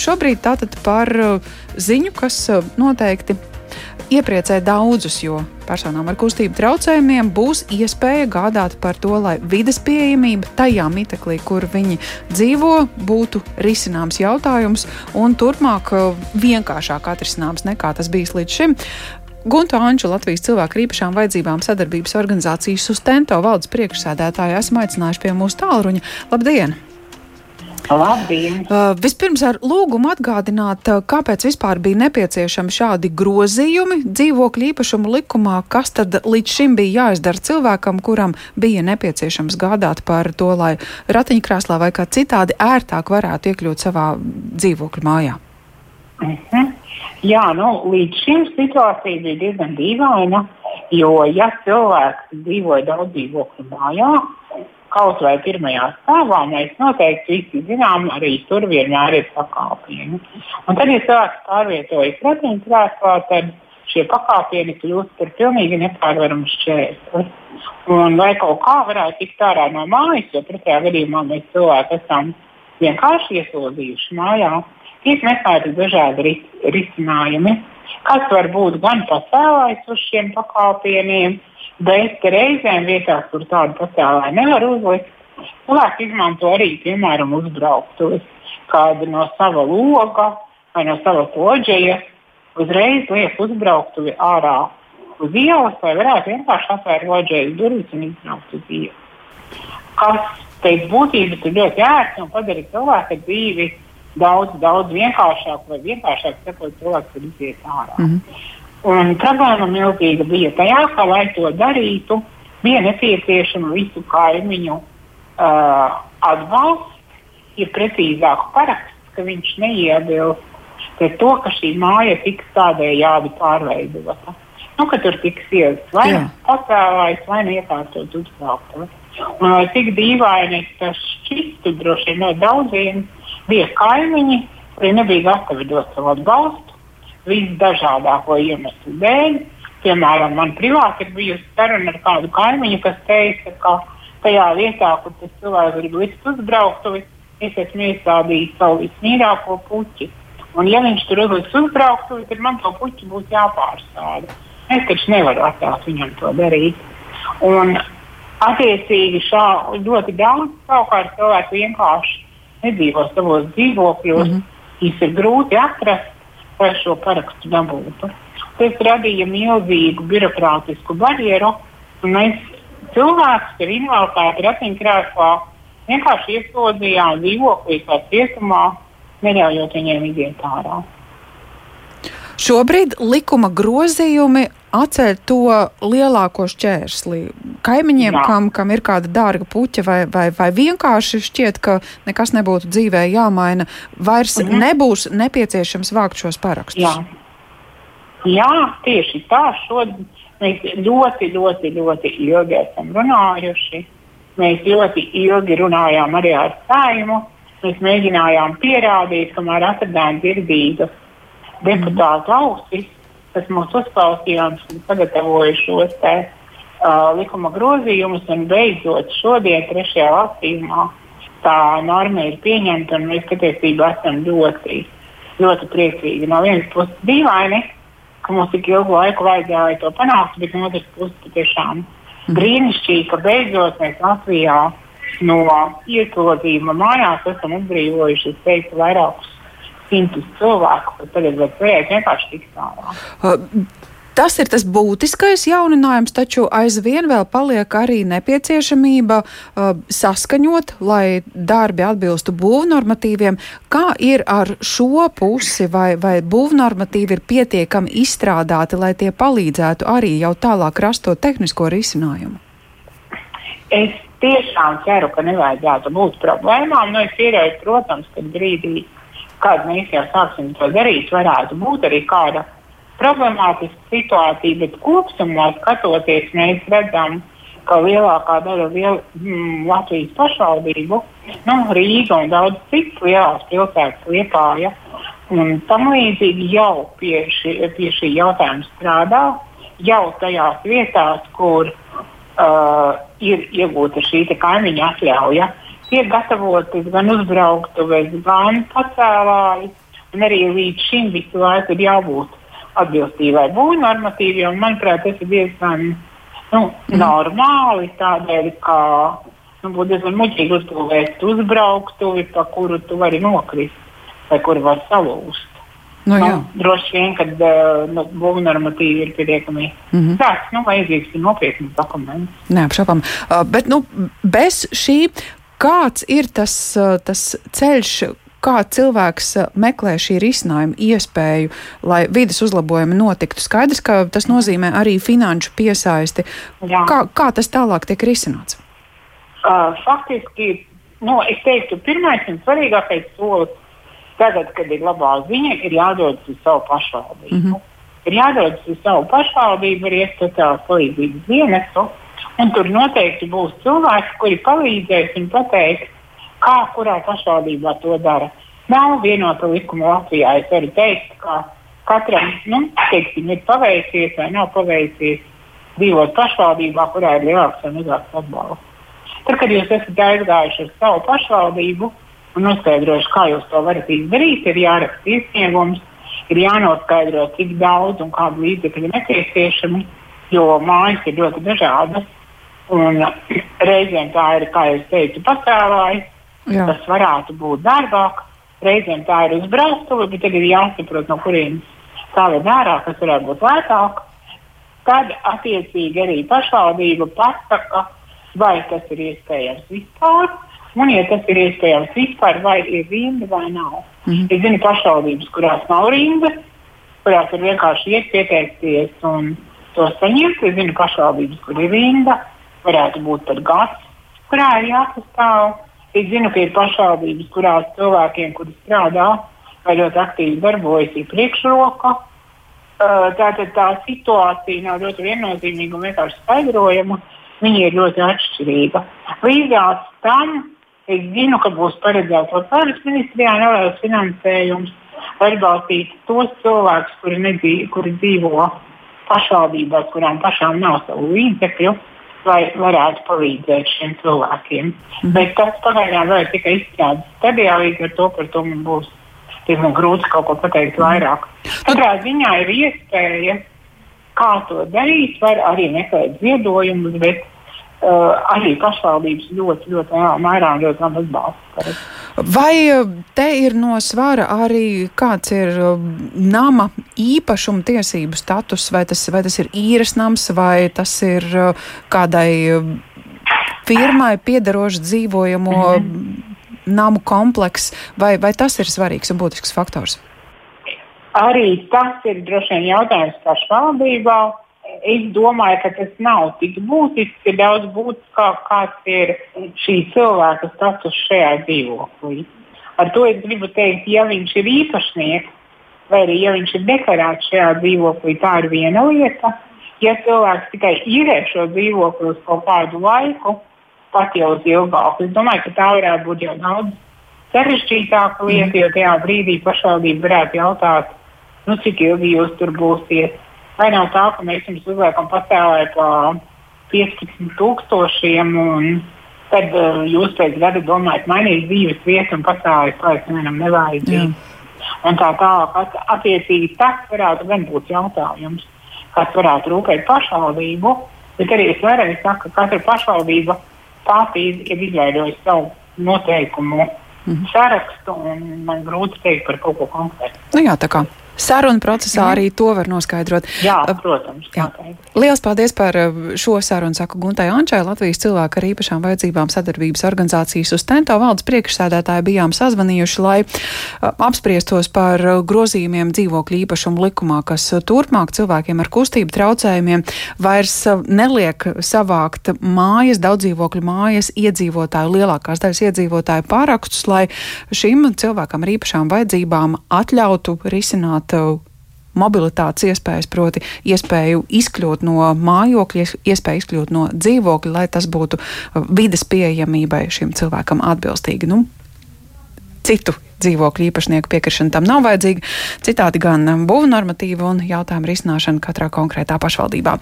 šobrīd tātad par ziņu, kas noteikti iepriecē daudzus, jo personām ar kustību traucējumiem būs iespēja gādāt par to, lai vides pieejamība tajā miteklī, kur viņi dzīvo, būtu risināms jautājums un turpmāk vienkāršāk atrisināms nekā tas bijis līdz šim. Gunta Anču, Latvijas cilvēku īpašām vajadzībām sadarbības organizācijas Sustento valdes priekšsēdētāju esmu aicinājuši pie mūsu tālruņa. Labdien! Labdien! Uh, vispirms ar lūgumu atgādināt, uh, kāpēc vispār bija nepieciešami šādi grozījumi dzīvokļu īpašumu likumā, kas tad līdz šim bija jāizdara cilvēkam, kuram bija nepieciešams gādāt par to, lai ratiņkrēslā vai kā citādi ērtāk varētu iekļūt savā dzīvokļu mājā. Uh mhm. -huh. Jā, nu, līdz šim situācija bija diezgan dīvaina, jo, ja cilvēks dzīvoja daudz dzīvokļu mājā, kaut vai pirmajā stāvā, mēs noteikti visi zinām, arī tur vienmēr ir pakāpieni. Un tad, ja cilvēks pārvietojas ratiņkrēslā, tad šie pakāpieni kļūst par pilnīgi nepārvaramu šķērsli. Un vai kaut kā varētu tikt ārā no mājas, jo pretējā gadījumā mēs cilvēki esam vienkārši ieslodzījuši mājā tiek meklēti dažādi ris risinājumi, kas var būt gan pacēlājs uz šiem pakāpieniem, bet reizēm vietās, kur tādu pacēlāju nevar uzlikt, cilvēki izmanto arī, piemēram, uzbrauktuves, kādu no sava loga vai no sava loģeja, uzreiz liek uzbrauktuvi ārā uz ielas, vai varētu vienkārši atvērt loģejas durvis un izbraukt uz ielas. Kas pēc būtības ir ļoti ērti un padara cilvēka dzīvi daudz, daudz vienkāršāk, vai vienkāršāk sakot, cilvēks var iziet ārā. Mm -hmm. Un problēma milzīga bija tajā, ka, lai to darītu, bija nepieciešama visu kaimiņu uh, atbalsts, ir precīzāk paraksts, ka viņš neiebilst pret to, ka šī māja tiks tādējādi pārveidota. Nu, ka tur tiks ielikt vai nu pacēlājs, vai neiekārtot uzbraukt. Un lai cik dīvaini tas šķistu droši vien no daudziem, bija kaimiņi, kuri nebija gatavi dot savu atbalstu visdažādāko iemeslu dēļ. Piemēram, man privāti ir bijusi saruna ar kādu kaimiņu, kas teica, ka tajā vietā, kur tas cilvēks grib likt uzbrauktuvi, es esmu iestādījis savu vismīļāko puķi. Un, ja viņš tur uzliks uzbrauktuvi, tad man to puķi būs jāpārstāda. Es taču nevaru atstāt viņam to darīt. Un, attiecīgi, šā ļoti daudz savukārt cilvēku vienkārši nedzīvo savos dzīvokļos, mm -hmm. viņus ir grūti atrast, lai šo parakstu dabūtu. Tas radīja milzīgu birokrātisku barjeru, mēs cilvēkus ar invaliditāti ratiņkrēslā vienkārši ieslodzījām dzīvoklī kā cietumā, neļaujot viņiem iziet ārā. Šobrīd likuma grozījumi atceļ to lielāko šķērsli. Kaimiņiem, Jā. kam, kam ir kāda dārga puķa, vai, vai, vai vienkārši šķiet, ka nekas nebūtu dzīvē jāmaina, vairs mhm. nebūs nepieciešams vākt šos parakstus. Jā. Jā, tieši tā. Šodien mēs ļoti, ļoti, ļoti ilgi esam runājuši. Mēs ļoti ilgi runājām arī ar saimu. Mēs mēģinājām pierādīt, kamēr atradām dzirdīgas deputātu ausis, kas mūs uzklausīja un sagatavoja šos te, uh, likuma grozījumus. Beidzot, šodien, trešajā lasījumā, tā norma ir pieņemta un mēs patiesībā esam ļoti, ļoti priecīgi. No vienas puses, dīvaini, ka mums tik ilgu laiku vajadzēja to panākt, bet no otras puses, patiešām mm. brīnišķīgi, ka beidzot mēs Latvijā no ieslodzījuma mājās esam atbrīvojuši, es teiktu, vairākus simtus cilvēku, kas tagad varēs vienkārši tikt ārā. Uh. Tas ir tas būtiskais jauninājums, taču aizvien vēl paliek arī nepieciešamība uh, saskaņot, lai darbi atbilstu būvnormatīviem. Kā ir ar šo pusi, vai, vai būvnormatīvi ir pietiekami izstrādāti, lai tie palīdzētu arī jau tālāk rastot tehnisko risinājumu? Es tiešām ceru, ka nevajadzētu būt problēmām. Nu, es pieļauju, protams, ka brīdī, kad mēs jau sāksim to darīt, varētu būt arī kāda problemātiska situācija, bet kopumā skatoties, mēs redzam, ka lielākā daļa liel, mm, Latvijas pašvaldību, nu, Rīga un daudz citas lielās pilsētas liepāja, un tam līdzīgi jau pie šī, pie šī jautājuma strādā, jau tajās vietās, kur uh, ir iegūta šī kaimiņa atļauja. Uh, tiek gatavotas gan uzbrauktuves, gan pacēlājas. Un arī līdz šim visu laiku ir jābūt atbilstībai būvnormatīviem. Manuprāt, tas ir diezgan nu, mm. normāli tādēļ, ka nu, būtu diezgan muļķīgi uzbūvēt uzbrauktuvi, pa kuru tu vari nokrist vai kur var salūzt. Nu, nu, droši vien, ka uh, nu, būvnormatīvi ir pietiekami mm -hmm. tāds, nu, vajadzīgs ir nopietns dokuments. Neapšaubām. Uh, bet nu, bez šī, kāds ir tas, uh, tas ceļš, kā cilvēks meklē šī risinājuma iespēju, lai vidas uzlabojumi notiktu. Skaidrs, ka tas nozīmē arī finanšu piesaisti. Jā. Kā, kā tas tālāk tiek risināts? Uh, faktiski, nu, es teiktu, pirmais un svarīgākais solis Tagad, kad ir labā ziņa, ir jādodas uz savu pašvaldību. Mm -hmm. Ir jādodas uz savu pašvaldību, arī sociālās palīdzības dienestu. Un tur noteikti būs cilvēki, kuri palīdzēs un pateiks, kā kurā pašvaldībā to dara. Nav vienota likuma Latvijā. Es varu teikt, ka katram nu, teiksim, ir paveicies vai nav paveicies dzīvot pašvaldībā, kurā ir lielāks vai mazāks atbalsts. Tad, kad jūs esat aizgājuši uz savu pašvaldību, un noskaidrojuši, kā jūs to varat izdarīt. Ir jāraksta iesniegums, ir jānoskaidro, cik daudz un kādu līdzekļu nepieciešami, jo mājas ir ļoti dažādas. Un reizēm tā ir, kā jau teicu, pastāvājis. Tas varētu būt dārgāk, reizēm tā ir uzbraustuve, bet tad ir jāsaprot, no kurienes tā ir ārā, kas varētu būt lētāk. Tad attiecīgi arī pašvaldība pasaka, vai tas ir iespējams vispār. Un, ja tas ir iespējams vispār, vai ir rinda vai nav. Mm -hmm. Es zinu pašvaldības, kurās nav rinda, kurās ir vienkārši iet pieteikties un to saņemt. Es zinu pašvaldības, kur ir rinda, varētu būt pat gads, kurā ir jāsastāv. Es zinu, ka ir pašvaldības, kurās cilvēkiem, kuri strādā vai ļoti aktīvi darbojas, ir priekšroka. Uh, tātad tā situācija nav ļoti viennozīmīga un vienkārši skaidrojama. Viņa ir ļoti atšķirīga. Līdzās tam Es zinu, ka būs paredzēts Latvijas ministrijā neliels finansējums, lai atbalstītu tos cilvēkus, kuri, nedzīvo, kuri dzīvo pašvaldībās, kurām pašām nav savu līdzekļu, lai varētu palīdzēt šiem cilvēkiem. Mm. Bet tas pagaidām vēl ir tikai izstrādes stadijā, līdz ar to par to man būs diezgan grūti kaut ko pateikt vairāk. Katrā ziņā ir iespēja, kā to darīt, var arī meklēt ziedojumus, bet Uh, arī pašvaldības ļoti, ļoti lielā mērā ļoti labi atbalsta. Vai uh, te ir no svara arī kāds ir uh, nama īpašuma tiesību status, vai tas, vai tas ir īres nams, vai tas ir kādai firmai piedarošs dzīvojamo mm -hmm. namu komplekss, vai, vai tas ir svarīgs un būtisks faktors? Arī tas ir droši vien jautājums pašvaldībā es domāju, ka tas nav tik būtiski. Daudz būtiskāk, kāds ir šī cilvēka status šajā dzīvoklī. Ar to es gribu teikt, ja viņš ir īpašnieks, vai arī ja viņš ir deklarēts šajā dzīvoklī, tā ir viena lieta. Ja cilvēks tikai īrē šo dzīvokli uz kaut kādu laiku, pat jau uz ilgāku, es domāju, ka tā varētu būt jau daudz sarežģītāka lieta, jo tajā brīdī pašvaldība varētu jautāt, nu, cik ilgi jūs tur būsiet Vai nav tā, ka mēs jums uzliekam pastāvēt pa 15,000 un tad uh, jūs pēc gada domājat, mainīt dzīves vietu un pastāvēt, lai es nevienam nevajadzīgi. Un tā tālāk, at, attiecīgi tas varētu gan būt jautājums, kas varētu rūpēt pašvaldību, bet arī es vēlreiz saku, ka katra pašvaldība pati ir izveidojusi savu noteikumu mm -hmm. sarakstu, un man grūti teikt par kaut ko konkrētu. Nu jā, tā kā sarunu procesā mm. arī to var noskaidrot. Jā, protams. Jā. Lielas paldies par šo sarunu, saku Guntai Ančai, Latvijas cilvēku ar īpašām vajadzībām sadarbības organizācijas uz Tento valdes priekšsēdētāju bijām sazvanījuši, lai apspriestos par grozījumiem dzīvokļu īpašumu likumā, kas turpmāk cilvēkiem ar kustību traucējumiem vairs neliek savākt mājas, daudzdzīvokļu mājas iedzīvotāju, lielākās daļas iedzīvotāju pārakstus, lai šim cilvēkam ar īpašām vajadzībām atļautu risināt risināt mobilitātes iespējas, proti, iespēju izkļūt no mājokļa, iespēju izkļūt no dzīvokļa, lai tas būtu vides pieejamībai šim cilvēkam atbilstīgi. Nu, citu dzīvokļu īpašnieku piekrišana tam nav vajadzīga. Citādi gan būvnormatīva un jautājuma risināšana katrā konkrētā pašvaldībā.